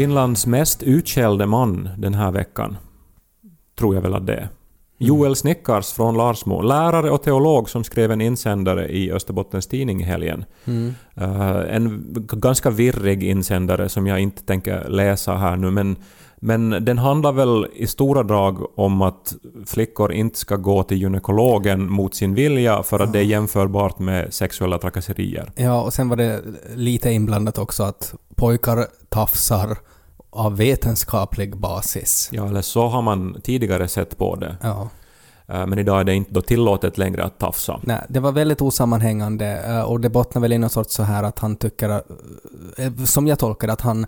Finlands mest utskällde man den här veckan, tror jag väl att det är. Joel Snickars från Larsmo, lärare och teolog som skrev en insändare i Österbottens Tidning i helgen. Eh, en ganska virrig insändare som jag inte tänker läsa här nu, men, men den handlar väl i stora drag om att flickor inte ska gå till gynekologen mot sin vilja för att det är jämförbart med sexuella trakasserier. Ja, och sen var det lite inblandat också att pojkar tafsar av vetenskaplig basis. Ja, eller så har man tidigare sett på det. Ja. Eh, Men idag är det inte då tillåtet längre att tafsa. Nej, det var väldigt osammanhängande eh, och det bottnar väl i något sorts så här att han tycker, eh, som jag tolkar att han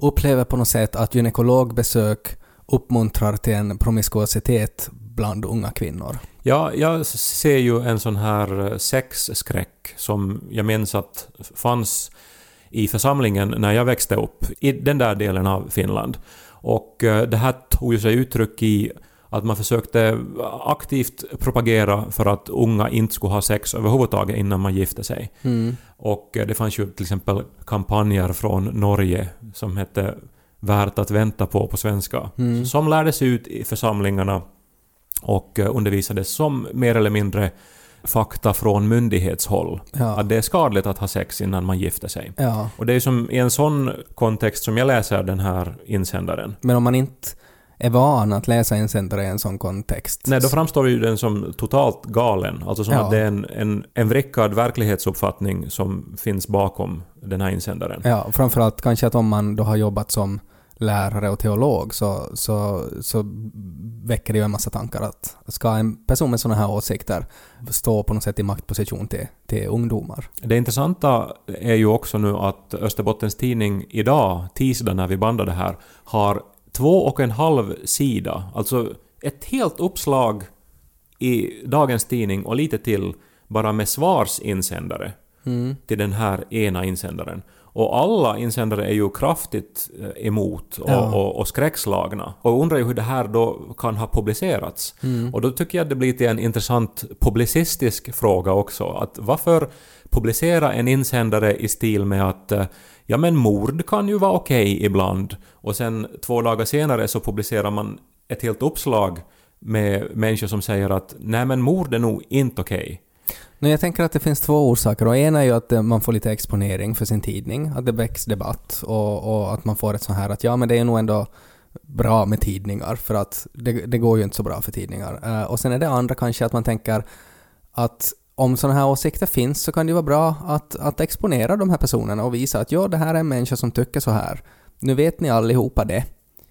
upplever på något sätt att gynekologbesök uppmuntrar till en promiskuositet bland unga kvinnor. Ja, jag ser ju en sån här eh, sexskräck som jag minns att fanns i församlingen när jag växte upp i den där delen av Finland. Och eh, det här tog ju sig uttryck i att man försökte aktivt propagera för att unga inte skulle ha sex överhuvudtaget innan man gifte sig. Och eh, det fanns ju till exempel kampanjer från Norge som hette Värt att vänta på på svenska. Som lärdes ut i församlingarna och eh, undervisades som mer eller mindre fakta från myndighetshåll. Ja. Att det är skadligt att ha sex innan man gifter sig. Ja, Och det är som i en sån kontext som jag läser den här insändaren. men om man inte är van att läsa insändare i en sån kontext. Nej, då framstår ju den som totalt galen. Alltså som Ja. att det är en, en, en vrickad verklighetsuppfattning som finns bakom den här insändaren. Ja, framförallt kanske att om man då har jobbat som lärare och teolog så, så, så väcker det ju en massa tankar att ska en person med sådana här åsikter stå på något sätt i maktposition till, till ungdomar? Det intressanta är ju också nu att Österbottens Tidning idag, tisdag när vi bandar det här, har två och en halv sida, alltså ett helt uppslag i dagens tidning och lite till bara med svarsinsändare till den här ena insändaren. Och alla insändare är ju kraftigt eh, emot och, Ja. och, och skräckslagna. Och undrar ju hur det här då kan ha publicerats. Och då tycker jag att det blir till en intressant publicistisk fråga också. Att varför publicera en insändare i stil med att eh, ja men mord kan ju vara okej ibland och sen två dagar senare så publicerar man ett helt uppslag med människor som säger att nej men mord är nog inte okej. Nej, jag tänker att det finns två orsaker. Och ena är ju att eh, man får lite exponering för sin tidning, att det väcks debatt och, och att man får ett sånt här att ja, men det är nog ändå bra med tidningar för att det, det går ju inte så bra för tidningar. Eh, och sen är det andra kanske att man tänker att om sådana här åsikter finns så kan det ju vara bra att, att exponera de här personerna och visa att ja, det här är en människa som tycker så här. Nu vet ni allihopa det.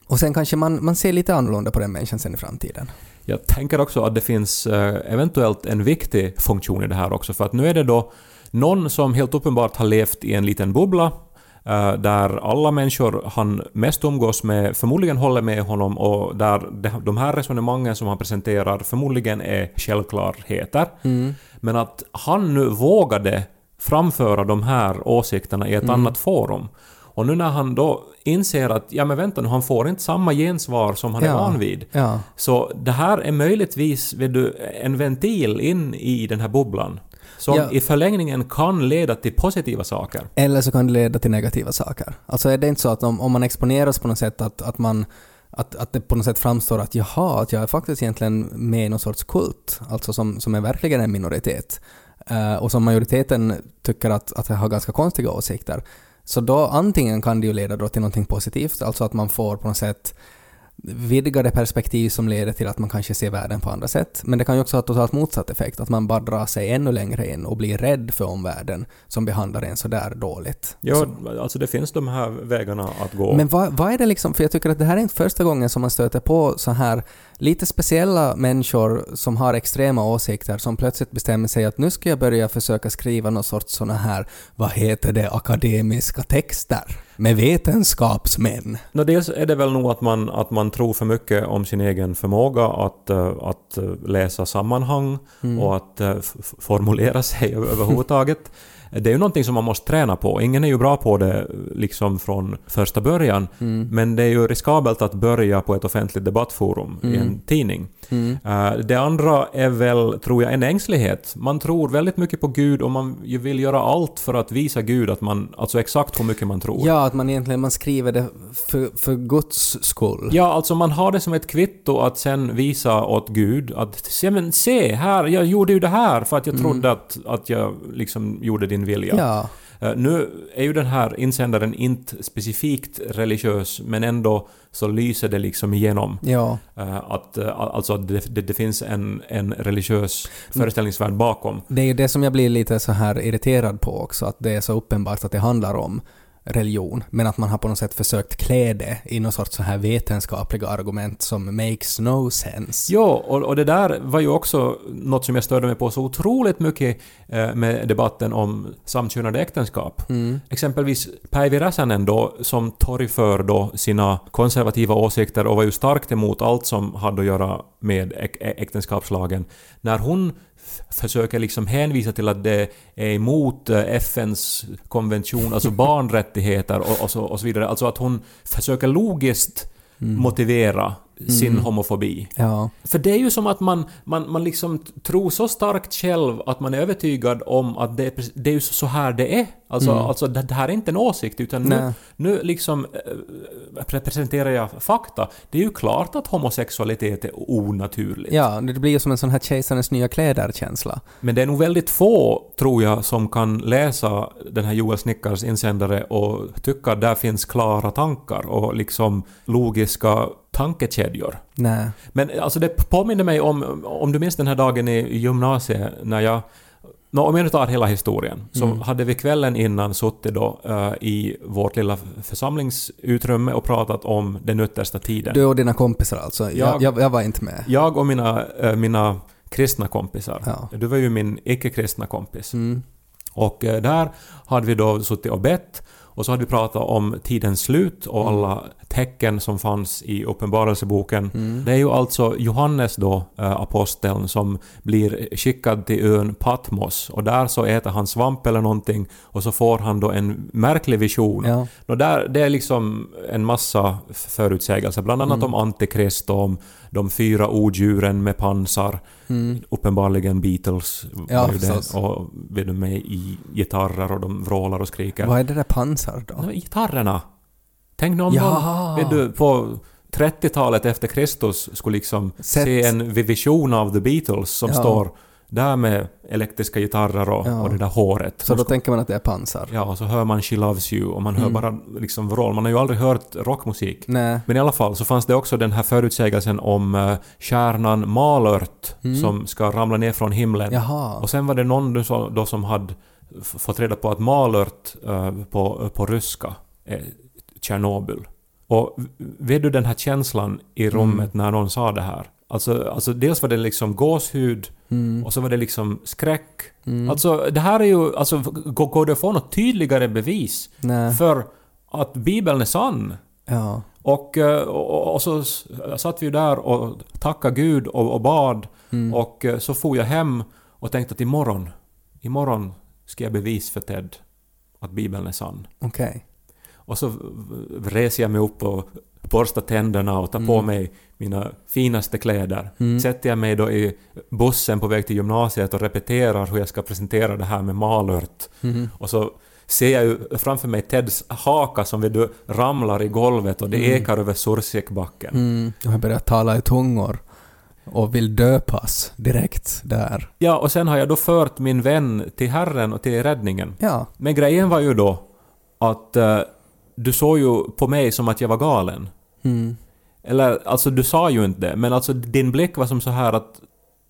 Och sen kanske man, man ser lite annorlunda på den människan sen i framtiden. Jag tänker också att det finns eh, eventuellt en viktig funktion i det här också, för att nu är det då någon som helt uppenbart har levt i en liten bubbla där alla människor han mest umgås med förmodligen håller med honom och där de- här resonemangen som han presenterar förmodligen är självklarheter. Men att han nu vågade framföra de här åsikterna i ett annat forum. Och nu när han då inser att ja men vänta nu, han får inte samma gensvar som han är Ja. van vid. Ja. Så det här är möjligtvis vet du, en ventil in i den här bubblan. Som Ja. i förlängningen kan leda till positiva saker. Eller så kan det leda till negativa saker. Alltså är det inte så att om, om man exponeras på något sätt att, att man att, att det på något sätt framstår att jaha, att jag är faktiskt egentligen med i någon sorts kult, alltså som, som är verkligen en minoritet, eh, och som majoriteten tycker att, att jag har ganska konstiga åsikter. Så då antingen kan det ju leda då till någonting positivt, alltså att man får på något sätt vidgade perspektiv som leder till att man kanske ser världen på andra sätt. Men det kan ju också ha totalt motsatt effekt, att man bara drar sig ännu längre in och blir rädd för omvärlden som behandlar en sådär dåligt. Ja, Så- alltså det finns de här vägarna att gå. Men vad, vad är det liksom, för jag tycker att det här är inte första gången som man stöter på så här lite speciella människor som har extrema åsikter som plötsligt bestämmer sig att nu ska jag börja försöka skriva någon sorts såna här, vad heter det, akademiska texter med vetenskapsmän. Nå, dels är det väl nog att man, att man tror för mycket om sin egen förmåga att, eh, att eh, läsa sammanhang Mm. och att eh, formulera sig över- överhuvudtaget. Det är ju någonting som man måste träna på. Ingen är ju bra på det liksom från första början. Mm. Men det är ju riskabelt att börja på ett offentligt debattforum i en tidning. Mm. Det andra är väl, tror jag, en ängslighet. Man tror väldigt mycket på Gud och man vill göra allt för att visa Gud att man, alltså exakt hur mycket man tror. Ja, att man egentligen man skriver det för, för Guds skull. Ja, alltså man har det som ett kvitto att sen visa åt Gud att se, men se här, jag gjorde ju det här för att jag trodde att, att jag liksom gjorde din vilja. Mm. Ja. Eh, Nu är ju den här insändaren inte specifikt religiös, men ändå så lyser det liksom igenom. Ja. eh, Att, eh, alltså att det, det, det finns en, en religiös föreställningsvärld bakom. Det är ju det som jag blir lite så här irriterad på också, att det är så uppenbart att det handlar om religion, men att man har på något sätt försökt klä det i någon sorts så här vetenskapliga argument som makes no sense. Ja, och, och det där var ju också något som jag störde mig på så otroligt mycket eh, med debatten om samkönade äktenskap. Mm. Exempelvis Päivi Räsänen då, som torgför då sina konservativa åsikter och var ju starkt emot allt som hade att göra med äk- äktenskapslagen. När hon försöker liksom hänvisa till att det är emot eh, FNs konvention, alltså barnrättigheter och, och, så, och så vidare. Alltså att hon försöker logiskt motivera sin homofobi. Ja. För det är ju som att man, man, man liksom tror så starkt själv att man är övertygad om att det, är det är ju så här det är. Alltså, alltså det, här är inte en åsikt utan nu, Nej. nu liksom äh, pre- presenterar jag fakta. Det är ju klart att homosexualitet är onaturligt. ja, det blir ju som en sån här kejsarens nya kläder-känsla. Men det är nog väldigt få, tror jag, som kan läsa den här Joel Snickars insändare och tycka att där finns klara tankar och liksom logiska tankekedjor. Nej. Men alltså det påminner mig om, om du minns den här dagen i gymnasiet när jag Nå, om jag nu tar hela historien, så Mm. hade vi kvällen innan suttit då eh, i vårt lilla församlingsutrymme och pratat om den yttersta tiden. Du och dina kompisar alltså? Jag, Jag- jag, jag var inte med. Jag och mina, eh, mina kristna kompisar. Ja. Du var ju min icke-kristna kompis. Mm. Och eh, där hade vi då suttit och bett och så hade vi pratat om tidens slut och alla tecken som fanns i Uppenbarelseboken. Mm. Det är ju alltså Johannes då, eh, aposteln, som blir skickad till ön Patmos och där så äter han svamp eller någonting och så får han då en märklig vision. Ja. Och där, det är liksom en massa förutsägelser, bland annat om Antikrist och om de fyra odjuren med pansar. Mm. Uppenbarligen Beatles Ja, var ju det. Och vet du, med i gitarrer och de vrålar och skriker. Vad är det där pansar då? Nej, gitarrerna! Tänk nu om Ja. de, vet du, på 30-talet efter Kristus skulle liksom Sett- se en vision av The Beatles som Ja. står där med elektriska gitarrer och, Ja. och det där håret. Så då tänker man att det är pansar? Ja, och så hör man She Loves You och man hör Mm. bara liksom vrål. Man har ju aldrig hört rockmusik. Nej. Men i alla fall så fanns det också den här förutsägelsen om uh, stjärnan Malört Mm. som ska ramla ner från himlen. Jaha. Och sen var det någon då som, då som hade fått reda på att Malört eh, på, på ryska är Tjernobyl. Och vet du den här känslan i rummet när någon sa det här? Alltså, alltså dels var det liksom gåshud Mm. och så var det liksom skräck. Mm. Alltså det här är ju, alltså går, det att få något tydligare bevis Nej. för att Bibeln är sann? Ja. Och, eh, och, och så satt vi ju där och tackade Gud och, och bad Mm. och eh, så for jag hem och tänkte att imorgon, imorgon ska jag bevis för Ted att Bibeln är sann. Okej. Och så reser jag mig upp och borstar tänderna och tar på Mm. mig mina finaste kläder. Mm. Sätter jag mig då i bussen på väg till gymnasiet och repeterar hur jag ska presentera det här med malört. Mhm. Och så ser jag ju framför mig Teds haka som vid du ramlar i golvet och det Mm. ekar över Sursikbacken. Mm. Och jag börjar tala i tungor. Och vill döpas direkt där. Ja, och sen har jag då fört min vän till Herren och till räddningen. Ja. Men grejen var ju då att eh, du såg ju på mig som att jag var galen. Mm. Eller, alltså du sa ju inte det, men alltså din blick var som så här att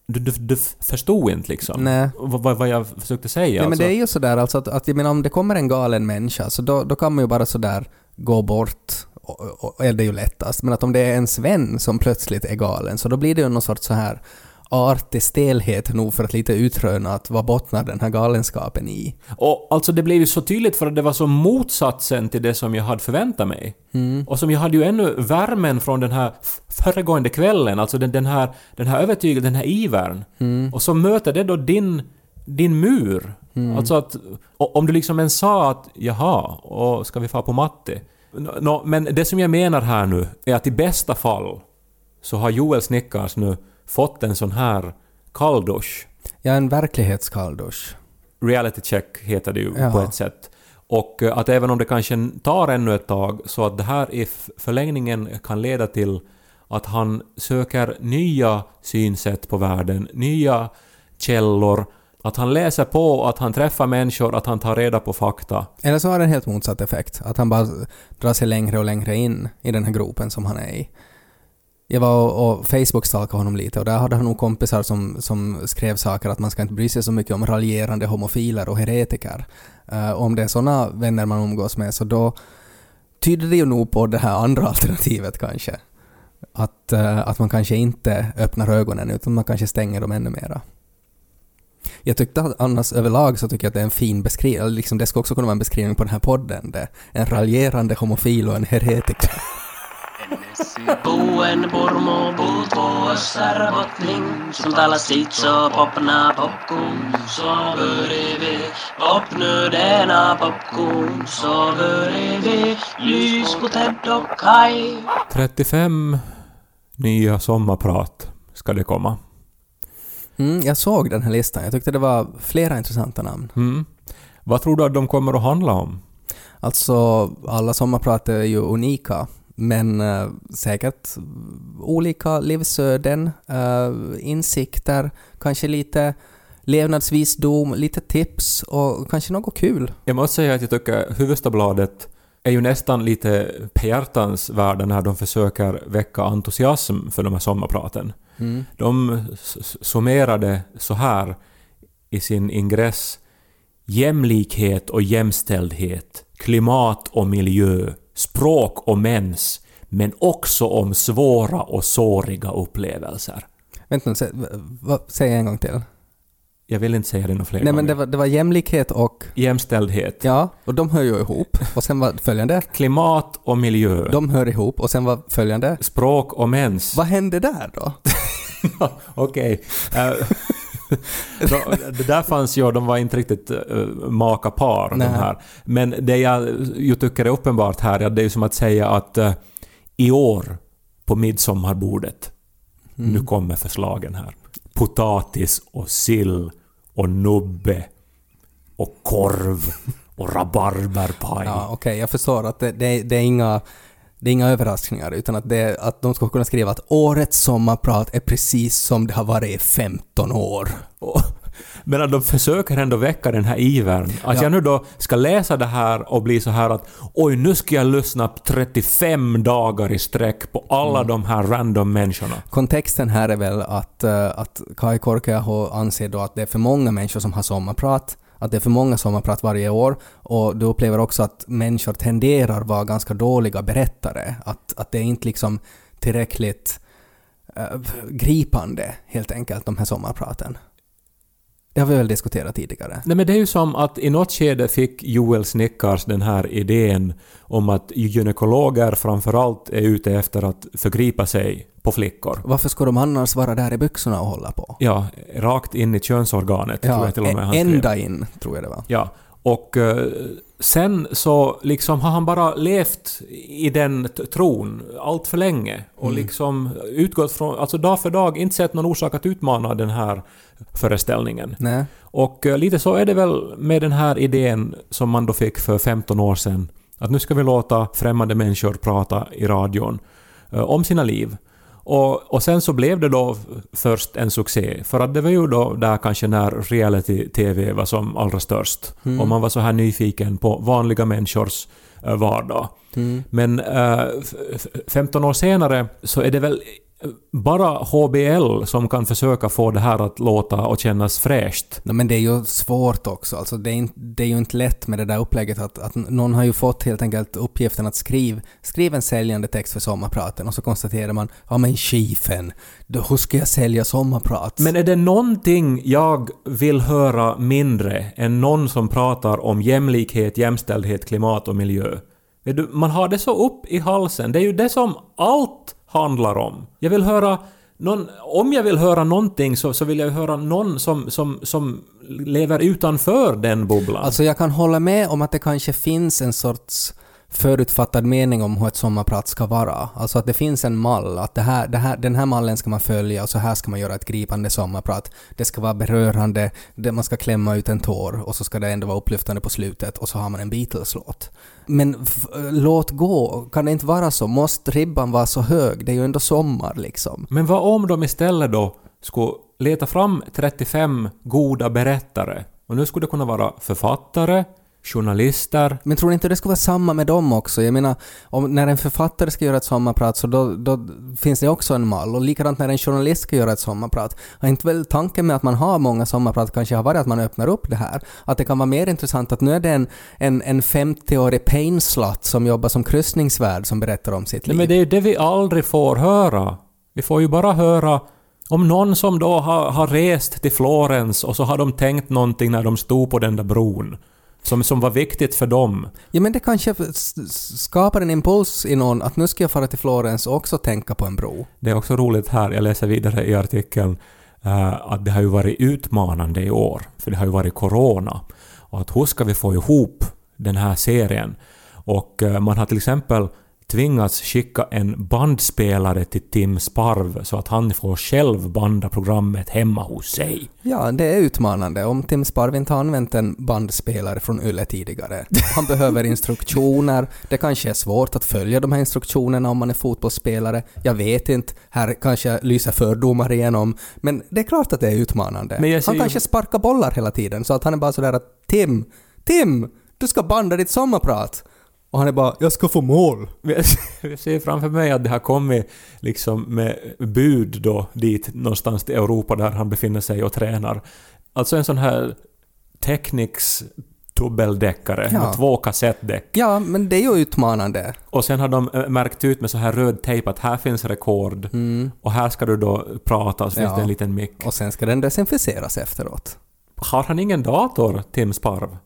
du, du, du förstod inte liksom Nej. vad, vad- jag försökte säga. Nej, men alltså. det är ju sådär alltså att, att jag menar om det kommer en galen människa så då, då kan man ju bara sådär gå bort och, och är det ju lättast. Men att om det är ens vän som plötsligt är galen, så då blir det ju någon sorts så här artig stelhet nog för att lite utröna att vad bottnar den här galenskapen i. Och alltså det blev ju så tydligt för att det var så motsatsen till det som jag hade förväntat mig. Och som jag hade ju ännu värmen från den här föregående kvällen, alltså den, den här, den här övertygelsen, den här ivern. Och så möter det då din, din mur. Alltså att om du liksom ens sa att jaha, och ska vi få på matte? Nå, men det som jag menar här nu är att i bästa fall så har Joel Snickars nu fått en sån här kalldusch Ja, en verklighetskalldusch. reality check heter det ju Ja. på ett sätt. Och eh, att även om det kanske tar ännu ett tag så att det här i förlängningen kan leda till att han söker nya synsätt på världen, nya källor, att han läser på, att han träffar människor, att han tar reda på fakta. Eller så har det en helt motsatt effekt, att han bara drar sig längre och längre in i den här gropen som han är i. Jag var och, och Facebook-stalkade honom lite och där hade han nog kompisar som, som skrev saker att man ska inte bry sig så mycket om raljerande homofiler och heretiker. Uh, om det är sådana vänner man umgås med så då tyder det ju nog på det här andra alternativet kanske. Att, uh, att man kanske inte öppnar ögonen utan man kanske stänger dem ännu mera. Jag tyckte att annars överlag så tycker jag att det är en fin beskrivning, liksom det ska också kunna vara en beskrivning på den här podden. Det. En raljerande homofil och en heretiker. Buen pormo puut vuossar botning Som talar sitt så popna popcorn börjar vi Popnu denna popcorn börjar vi Lys på Ted och Kai 35 nya sommarprat ska det komma. Mm, jag såg den här listan. Jag tyckte det var flera intressanta namn. Mm. Vad tror du att de kommer att handla om? Alltså, alla sommarprat är ju unika, men eh, säkert olika livsöden, eh, insikter, kanske lite levnadsvisdom, lite tips och kanske något kul. Jag måste säga att jag tycker Hufvudstadsbladet är ju nästan lite behjärtansvärda när de försöker väcka entusiasm för de här sommarpraten. Mm. De summerade så här i sin ingress Jämlikhet och jämställdhet, klimat och miljö, språk och mens, men också om svåra och såriga upplevelser. Vänta nu, säg en gång till. Jag vill inte säga det några fler Nej men det gånger. var, det var jämlikhet och... Jämställdhet, Ja, och de hör ju ihop. Och sen var följande. klimat och miljö, De hör ihop och sen var följande. språk och mens. Vad hände där då? Okej. Det där fanns ju, de var inte riktigt uh, maka par de här. Men det jag ju tycker är uppenbart här, är det är ju som att säga att eh, i år på midsommarbordet, Mm. nu kommer förslagen här. Potatis och sill och nubbe och korv och rabarberpaj. Ja, okej, jag förstår att det, det, det är inga det är inga överraskningar utan att, det, att de ska kunna skriva att årets sommarprat är precis som det har varit i 15 år. Och- Men att de försöker ändå väcka den här ivern. Att Ja. jag nu då ska läsa det här och bli så här att oj, nu ska jag lyssna på 35 dagar i sträck på alla de här random människorna. Kontexten här är väl att, eh, att Kai Korkeaho anser då att det är för många människor som har sommarprat, att det är för många sommarprat varje år och du upplever också att människor tenderar vara ganska dåliga berättare, att, att det är inte liksom tillräckligt äh, gripande helt enkelt de här sommarpraten. Det har vi väl diskuterat tidigare. Nej men det är ju som att i något skede fick Joel Snickars den här idén om att gynekologer framförallt är ute efter att förgripa sig på flickor. Varför ska de annars vara där i byxorna och hålla på? Ja, rakt in i könsorganet tror jag till och med han skrev. ända in, tror jag det var. Ja, och eh, sen så liksom har han bara levt i den tron allt för länge och liksom utgått från, alltså dag för dag, inte sett någon orsak att utmana den här föreställningen. Nej. Och eh, lite så är det väl med den här idén som man då fick för 15 år sedan. Att nu ska vi låta främmande människor prata i radion eh, om sina liv. Och, och sen så blev det då först en succé, för att det var ju då där kanske när reality-TV var som allra störst. Och man var så här nyfiken på vanliga människors eh, vardag. Mm. Men eh, f- f- 15 år senare så är det väl bara HBL som kan försöka få det här att låta och kännas fräscht. No, men det är ju svårt också. Alltså, det, är inte, det är ju inte lätt med det där upplägget att, att någon har ju fått helt enkelt uppgiften att skriv, skriv en säljande text för sommarpraten och så konstaterar man ja men chefen, då, hur ska jag sälja sommarprat? Men är det någonting jag vill höra mindre än någon som pratar om jämlikhet, jämställdhet, klimat och miljö? Man har det så upp i halsen. Det är ju det som allt handlar om. Jag vill höra någon, om jag vill höra någonting så, så vill jag höra någon som, som, som lever utanför den bubblan. Alltså jag kan hålla med om att det kanske finns en sorts förutfattad mening om hur ett sommarprat ska vara. Alltså att det finns en mall, att det här, det här, den här mallen ska man följa och så här ska man göra ett gripande sommarprat. Det ska vara berörande, det, man ska klämma ut en tår och så ska det ändå vara upplyftande på slutet och så har man en Beatles-låt. Men f- låt gå, kan det inte vara så? Måste ribban vara så hög? Det är ju ändå sommar liksom. Men vad om de istället då skulle leta fram 35 goda berättare? Och nu skulle det kunna vara författare, journalister, Men tror ni inte det skulle vara samma med dem också? Jag menar, om, när en författare ska göra ett sommarprat så då, då finns det också en mall. Och likadant när en journalist ska göra ett sommarprat. Har inte väl tanken med att man har många sommarprat kanske har varit att man öppnar upp det här? Att det kan vara mer intressant att nu är det en, en, en 50-årig painslut som jobbar som kryssningsvärd som berättar om sitt Nej, liv. men det är ju det vi aldrig får höra. Vi får ju bara höra om någon som då har, har rest till Florens och så har de tänkt någonting när de stod på den där bron. Som, som var viktigt för dem. Ja men det kanske skapar en impuls i någon att nu ska jag fara till Florens och också tänka på en bro. Det är också roligt här, jag läser vidare i artikeln, eh, att det har ju varit utmanande i år. För det har ju varit corona. Och att hur ska vi få ihop den här serien? Och eh, man har till exempel tvingats skicka en bandspelare till Tim Sparv så att han får själv banda programmet hemma hos sig. Ja, det är utmanande. Om Tim Sparv inte har använt en bandspelare från Yle tidigare. Han behöver instruktioner. Det kanske är svårt att följa de här instruktionerna om man är fotbollsspelare. Jag vet inte. Här kanske lyser fördomar igenom. Men det är klart att det är utmanande. Han ju- kanske sparkar bollar hela tiden så att han är bara sådär att Tim, Tim, du ska banda ditt sommarprat. Och han är bara ”Jag ska få mål”. Jag ser framför mig att det har kommit liksom med bud då dit någonstans till Europa där han befinner sig och tränar. Alltså en sån här Technics dubbeldäckare Ja. med två kassettdäck. Ja, men det är ju utmanande. Och sen har de eh, märkt ut med så här röd tejp att här finns rekord och här ska du då prata så finns Mm. Ja. det en liten mick. Och sen ska den desinficeras efteråt. Har han ingen dator, Tim Sparv?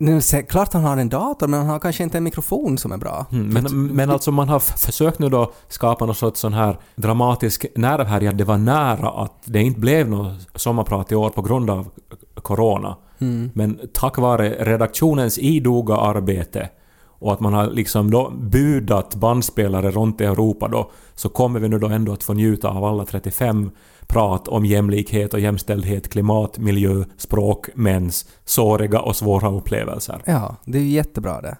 Klart han har en dator, men han har kanske inte en mikrofon som är bra. Mm, Men, men alltså man har försökt nu då skapa någon sorts sån här dramatisk nerv här i att det var nära att det inte blev något sommarprat i år på grund av corona. Men tack vare redaktionens idoga arbete och att man har liksom då budat bandspelare runt i Europa då så kommer vi nu då ändå att få njuta av alla 35 prat om jämlikhet och jämställdhet, klimat, miljö, språk, mens, såriga och svåra upplevelser. Ja, det är ju jättebra det.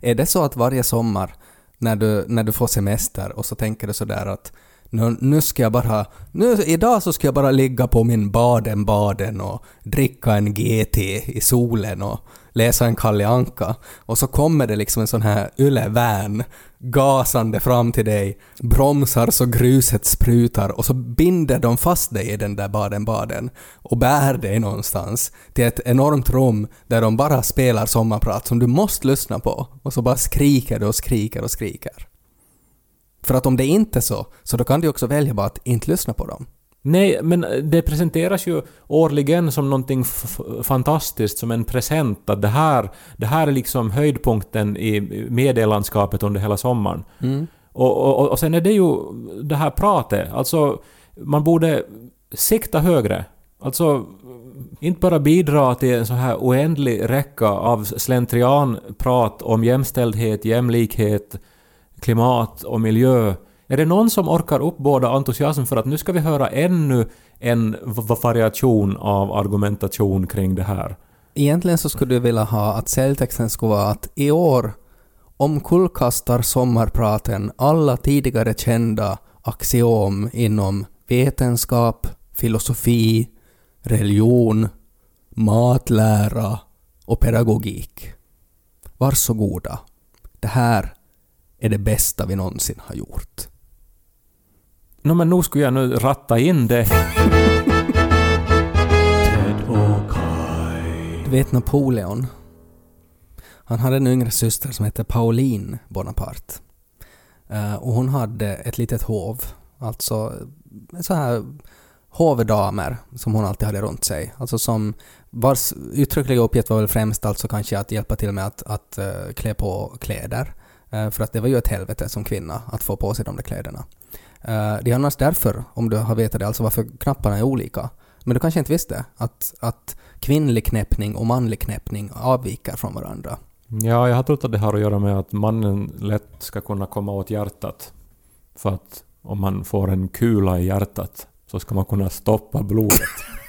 Är det så att varje sommar när du, när du får semester och så tänker du sådär att nu, nu ska jag bara, nu, idag så ska jag bara ligga på min Baden-Baden och dricka en GT i solen och läsa en Kalle Anka och så kommer det liksom en sån här Yle-van gasande fram till dig, bromsar så gruset sprutar och så binder de fast dig i den där Baden-Baden och bär dig någonstans till ett enormt rum där de bara spelar sommarprat som du måste lyssna på och så bara skriker du och skriker och skriker. För att om det inte är så, så då kan du också välja bara att inte lyssna på dem. Nej, men det presenteras ju årligen som någonting fantastiskt, som en present. Att det här, det här är liksom höjdpunkten i medielandskapet under hela sommaren. Och, och, och sen är det ju det här pratet. Alltså, man borde sikta högre. Alltså, inte bara bidra till en så här oändlig räcka av slentrianprat om jämställdhet, jämlikhet, klimat och miljö. Är det någon som orkar uppbåda entusiasm för att nu ska vi höra ännu en variation av argumentation kring det här? Egentligen så skulle du vilja ha att säljtexten skulle vara att i år omkullkastar sommarpraten alla tidigare kända axiom inom vetenskap, filosofi, religion, matlära och pedagogik. Varsågoda. Det här är det bästa vi någonsin har gjort. Nå men nu skulle jag nu ratta in det. Ted och Kai. Du vet Napoleon? Han hade en yngre syster som hette Pauline Bonaparte. Eh, och hon hade ett litet hov, alltså så här hovdamer som hon alltid hade runt sig. Alltså som vars uttryckliga uppgift var väl främst alltså kanske att hjälpa till med att, att uh, klä på kläder. Eh, för att det var ju ett helvete som kvinna att få på sig de där kläderna. Eh, det är annars därför, om du har vetat det, alltså varför knapparna är olika. Men du kanske inte visste att, att kvinnlig knäppning och manlig knäppning avviker från varandra. Ja, jag har trott att det har att göra med att mannen lätt ska kunna komma åt hjärtat. För att om man får en kula i hjärtat så ska man kunna stoppa blodet.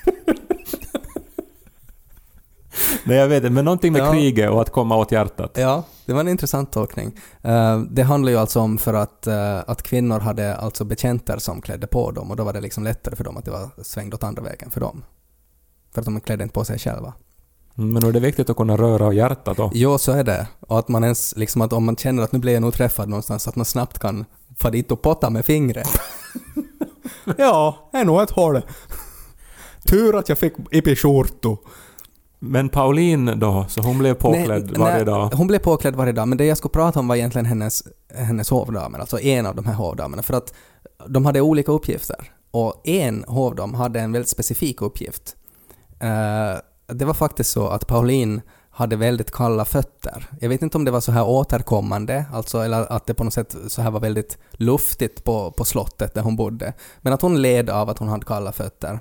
Nej, jag vet inte, men någonting med Ja. kriget och att komma åt hjärtat. Ja, det var en intressant tolkning. Eh, det handlar ju alltså om för att, eh, att kvinnor hade alltså betjänter som klädde på dem och då var det liksom lättare för dem att det var svängd åt andra vägen för dem. För att de klädde inte på sig själva. Mm, Men nu är det viktigt att kunna röra hjärtat då. Jo, så är det. Och att man ens, liksom att om man känner att nu blir jag nog träffad någonstans, att man snabbt kan få dit och potta med fingret. ja, det är nog ett hål. Tur att jag fick ipi-skjortu. Men Pauline då, så hon blev påklädd Nej, varje nej, dag. Hon blev påklädd varje dag, men det jag skulle prata om var egentligen hennes, hennes hovdamer, alltså en av de här hovdamerna, för att de hade olika uppgifter. Och en hovdam hade en väldigt specifik uppgift. Eh, det var faktiskt så att Pauline hade väldigt kalla fötter. Jag vet inte om det var så här återkommande, alltså, eller att det på något sätt så här var väldigt luftigt på, på slottet där hon bodde. Men att hon led av att hon hade kalla fötter.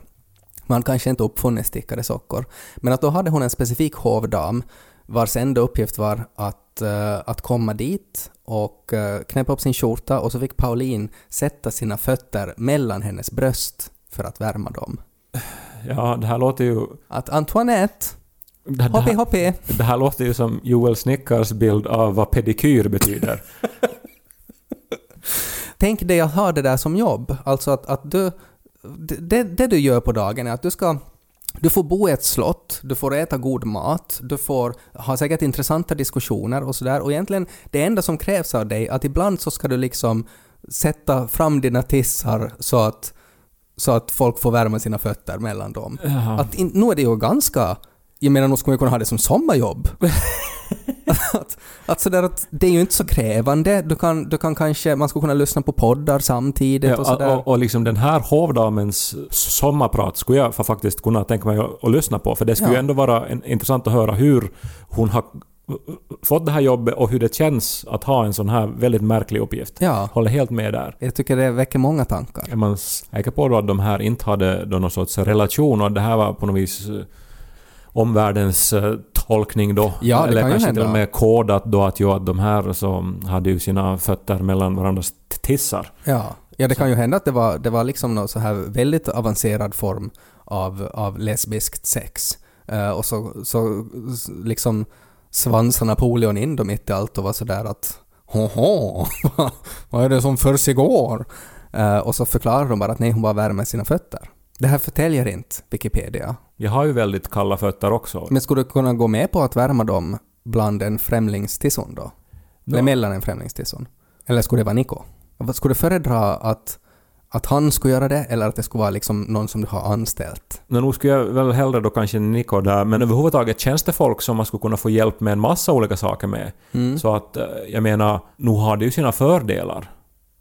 Man kanske inte uppfunnit stickade sockor. Men att då hade hon en specifik hovdam vars enda uppgift var att, eh, att komma dit och uh, knäppa upp sin skjorta och så fick Pauline sätta sina fötter mellan hennes bröst för att värma dem. Ja, det här låter ju... Att Antoinette, Det, hoppi hoppi. det här låter ju som Joel Snickars bild av vad pedikyr betyder. Tänk dig att ha det där som jobb. Alltså att, att du... Det, det du gör på dagen är att du ska... Du får bo i ett slott, du får äta god mat, du får ha säkert intressanta diskussioner och sådär. Och egentligen, det enda som krävs av dig, att ibland så ska du liksom sätta fram dina tissar så att, så att folk får värma sina fötter mellan dem. Jaha. Att in, nu är det ju ganska... Jag menar, nu skulle man kunna ha det som sommarjobb. att, att sådär att det är ju inte så krävande. Du kan, du kan kanske... Man skulle kunna lyssna på poddar samtidigt Ja, och sådär. och, och liksom den här hovdamens sommarprat skulle jag fa- faktiskt kunna tänka mig att, att lyssna på, för det skulle Ja. ju ändå vara en, intressant att höra hur hon har fått det här jobbet och hur det känns att ha en sån här väldigt märklig uppgift. Ja, Håller helt med där. jag tycker det väcker många tankar. Är man säker på då att de här inte hade någon sorts relation och det här var på något vis omvärldens eh, tolkning då? Ja, det Eller kan kanske till och med kodat då att, ju, att de här så hade ju sina fötter mellan varandras tissar. Ja, ja det kan ju hända att det var, det var liksom någon så här väldigt avancerad form av, av lesbiskt sex. Eh, och så, så liksom svansade Napoleon in dem mitt i allt och var sådär att Hoho, vad är det som försiggår? Uh, och så förklarar de bara att nej, hon bara värmer sina fötter. Det här förtäljer inte Wikipedia. Jag har ju väldigt kalla fötter också. Men skulle du kunna gå med på att värma dem bland en främlingstisson då? Eller Ja. mellan en främlingstisson? Eller skulle det vara Niko? Vad Skulle du föredra att, att han skulle göra det eller att det skulle vara liksom någon som du har anställt? Men nog skulle jag väl hellre då kanske Niko där, men överhuvudtaget känns det folk som man skulle kunna få hjälp med en massa olika saker med. Mm. Så att, eh, jag menar, nu har det ju sina fördelar.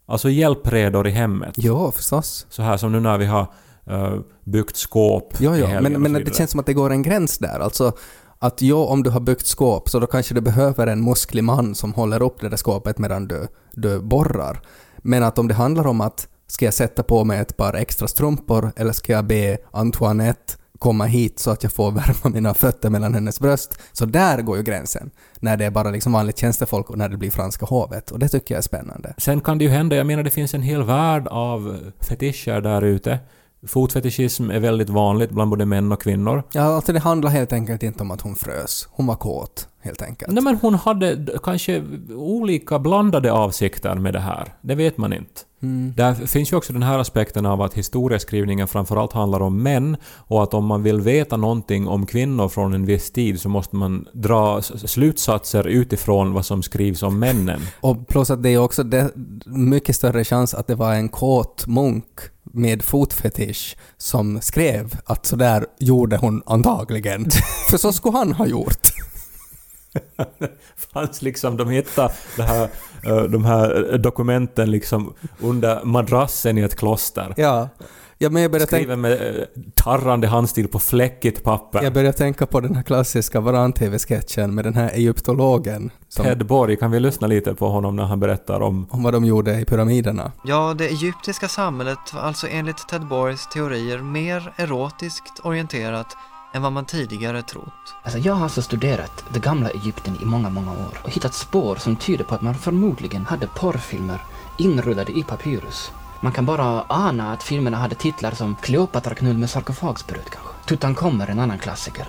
Alltså hjälpredor i hemmet. Jo, förstås. Så här som nu när vi har uh, byggt skåp jo. helgen Men, men det känns som att det går en gräns där. Alltså att jo, om du har byggt skåp så då kanske du behöver en musklig man som håller upp det där skåpet medan du, du borrar. Men att om det handlar om att ska jag sätta på mig ett par extra strumpor eller ska jag be Antoinette komma hit så att jag får värma mina fötter mellan hennes bröst. Så där går ju gränsen. När det är bara liksom vanligt tjänstefolk och när det blir franska hovet. Och det tycker jag är spännande. Sen kan det ju hända, jag menar det finns en hel värld av fetischer där ute. Fotfetischism är väldigt vanligt bland både män och kvinnor. Ja, alltså det handlar helt enkelt inte om att hon frös. Hon var kåt, helt enkelt. Nej men hon hade kanske olika blandade avsikter med det här. Det vet man inte. Mm. Där finns ju också den här aspekten av att historieskrivningen framförallt handlar om män och att om man vill veta någonting om kvinnor från en viss tid så måste man dra slutsatser utifrån vad som skrivs om männen. Och plus att det är också det, mycket större chans att det var en kåt munk med fotfetisch som skrev att så där gjorde hon antagligen. För så skulle han ha gjort. fanns liksom, de hittade det här, eh, de här dokumenten liksom under madrassen i ett kloster. Ja. Ja, men jag började, tänka, Skriven med eh, tarrande handstil på fläckigt papper. jag började tänka på den här klassiska Varan-TV-sketchen med den här egyptologen som, Ted Borg, kan vi lyssna lite på honom när han berättar om... om vad de gjorde i pyramiderna. Ja, det egyptiska samhället var alltså enligt Ted Borgs teorier mer erotiskt orienterat än vad man tidigare trott. Alltså jag har alltså studerat det gamla Egypten i många, många år och hittat spår som tyder på att man förmodligen hade porrfilmer inrullade i papyrus. Man kan bara ana att filmerna hade titlar som Kleopatra knull med sarkofagsbröd kanske. Tutankhamon en annan klassiker,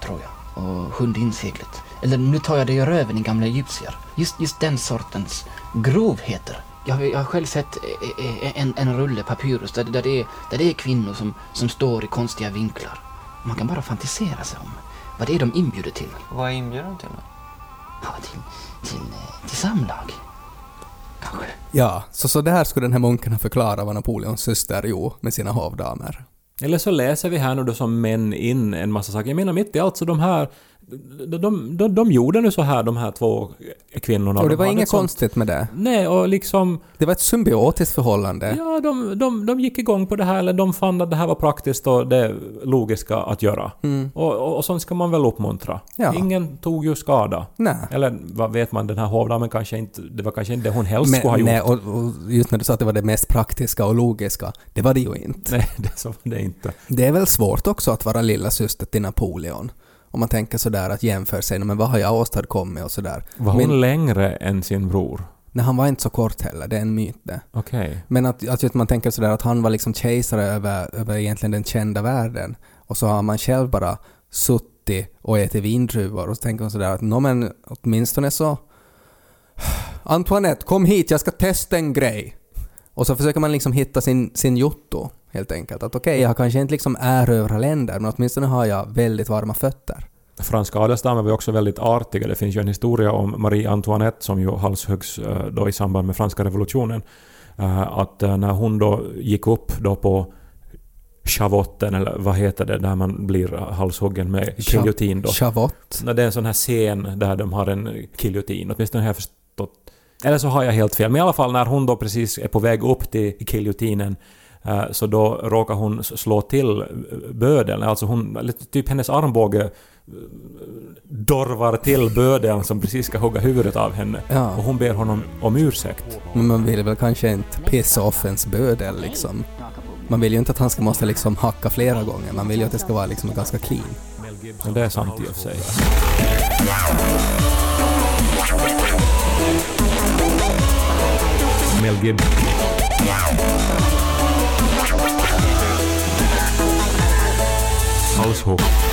tror jag. Och Sjunde inseglet. Eller Nu tar jag dig i röven i gamla egyptier. Just, just den sortens grovheter. Jag har, jag har själv sett eh, eh, en, en rulle papyrus där, där, det är, där det är kvinnor som, som står i konstiga vinklar. Man kan bara fantisera sig om vad det är de inbjuder till. Vad är inbjudan till då? Ja, till, till, eh, till samlag. Kanske. Ja, så, så där skulle den här munken ha förklarat vad Napoleons syster gjorde med sina hovdamer. Eller så läser vi här nu då som män in en massa saker. Jag menar mitt i allt så de här... De, de, de, de gjorde nu så här de här två kvinnorna. Och det De var inget sånt- konstigt med det. Nej, och liksom... Det var ett symbiotiskt förhållande. Ja, de, de, de gick igång på det här, eller de fann att det här var praktiskt och det logiska att göra. Mm. Och, och, och sånt ska man väl uppmuntra. Ja. Ingen tog ju skada. Nej. Eller vad vet man, den här hovdamen kanske inte... Det var kanske inte det hon helst Men, skulle ha gjort. nej, och, och just när du sa att det var det mest praktiska och logiska, det var det ju inte. Nej, det var det inte. Det är väl svårt också att vara lilla syster till Napoleon. Om man tänker sådär att jämföra sig, men vad har jag åstadkommit och sådär. Var hon Men, längre än sin bror? nej, han var inte så kort heller, det är en myt det. Okej. Men att, att man tänker sådär att han var liksom kejsare över, över egentligen den kända världen. Och så har man själv bara suttit och ätit vindruvor och så tänker man sådär att nå men åtminstone så... Antoinette, kom hit, jag ska testa en grej. Och så försöker man liksom hitta sin, sin jotto, helt enkelt. Att okej, jag kanske inte liksom erövrar länder, men åtminstone har jag väldigt varma fötter. Franska adelsdamer var också väldigt artiga. Det finns ju en historia om Marie Antoinette som ju halshuggs eh, då i samband med franska revolutionen. Eh, Att eh, när hon då gick upp då på schavotten, eller vad heter det, där man blir halshuggen med giljotin då. Chavott. När det är en sån här scen där de har en giljotin, åtminstone har jag förstått. Eller så har jag helt fel, men i alla fall när hon då precis är på väg upp till giljotinen eh, så då råkar hon slå till bödeln, alltså hon, typ hennes armbåge eh, dorvar till bödeln som precis ska hugga huvudet av henne. Ja. Och hon ber honom om ursäkt. Men man vill väl kanske inte pissa off ens bödel liksom. Man vill ju inte att han ska måste liksom hacka flera gånger. Man vill ju att det ska vara liksom ganska clean. Men det är sant i och för sig. Mel Gibbs. Haushoch.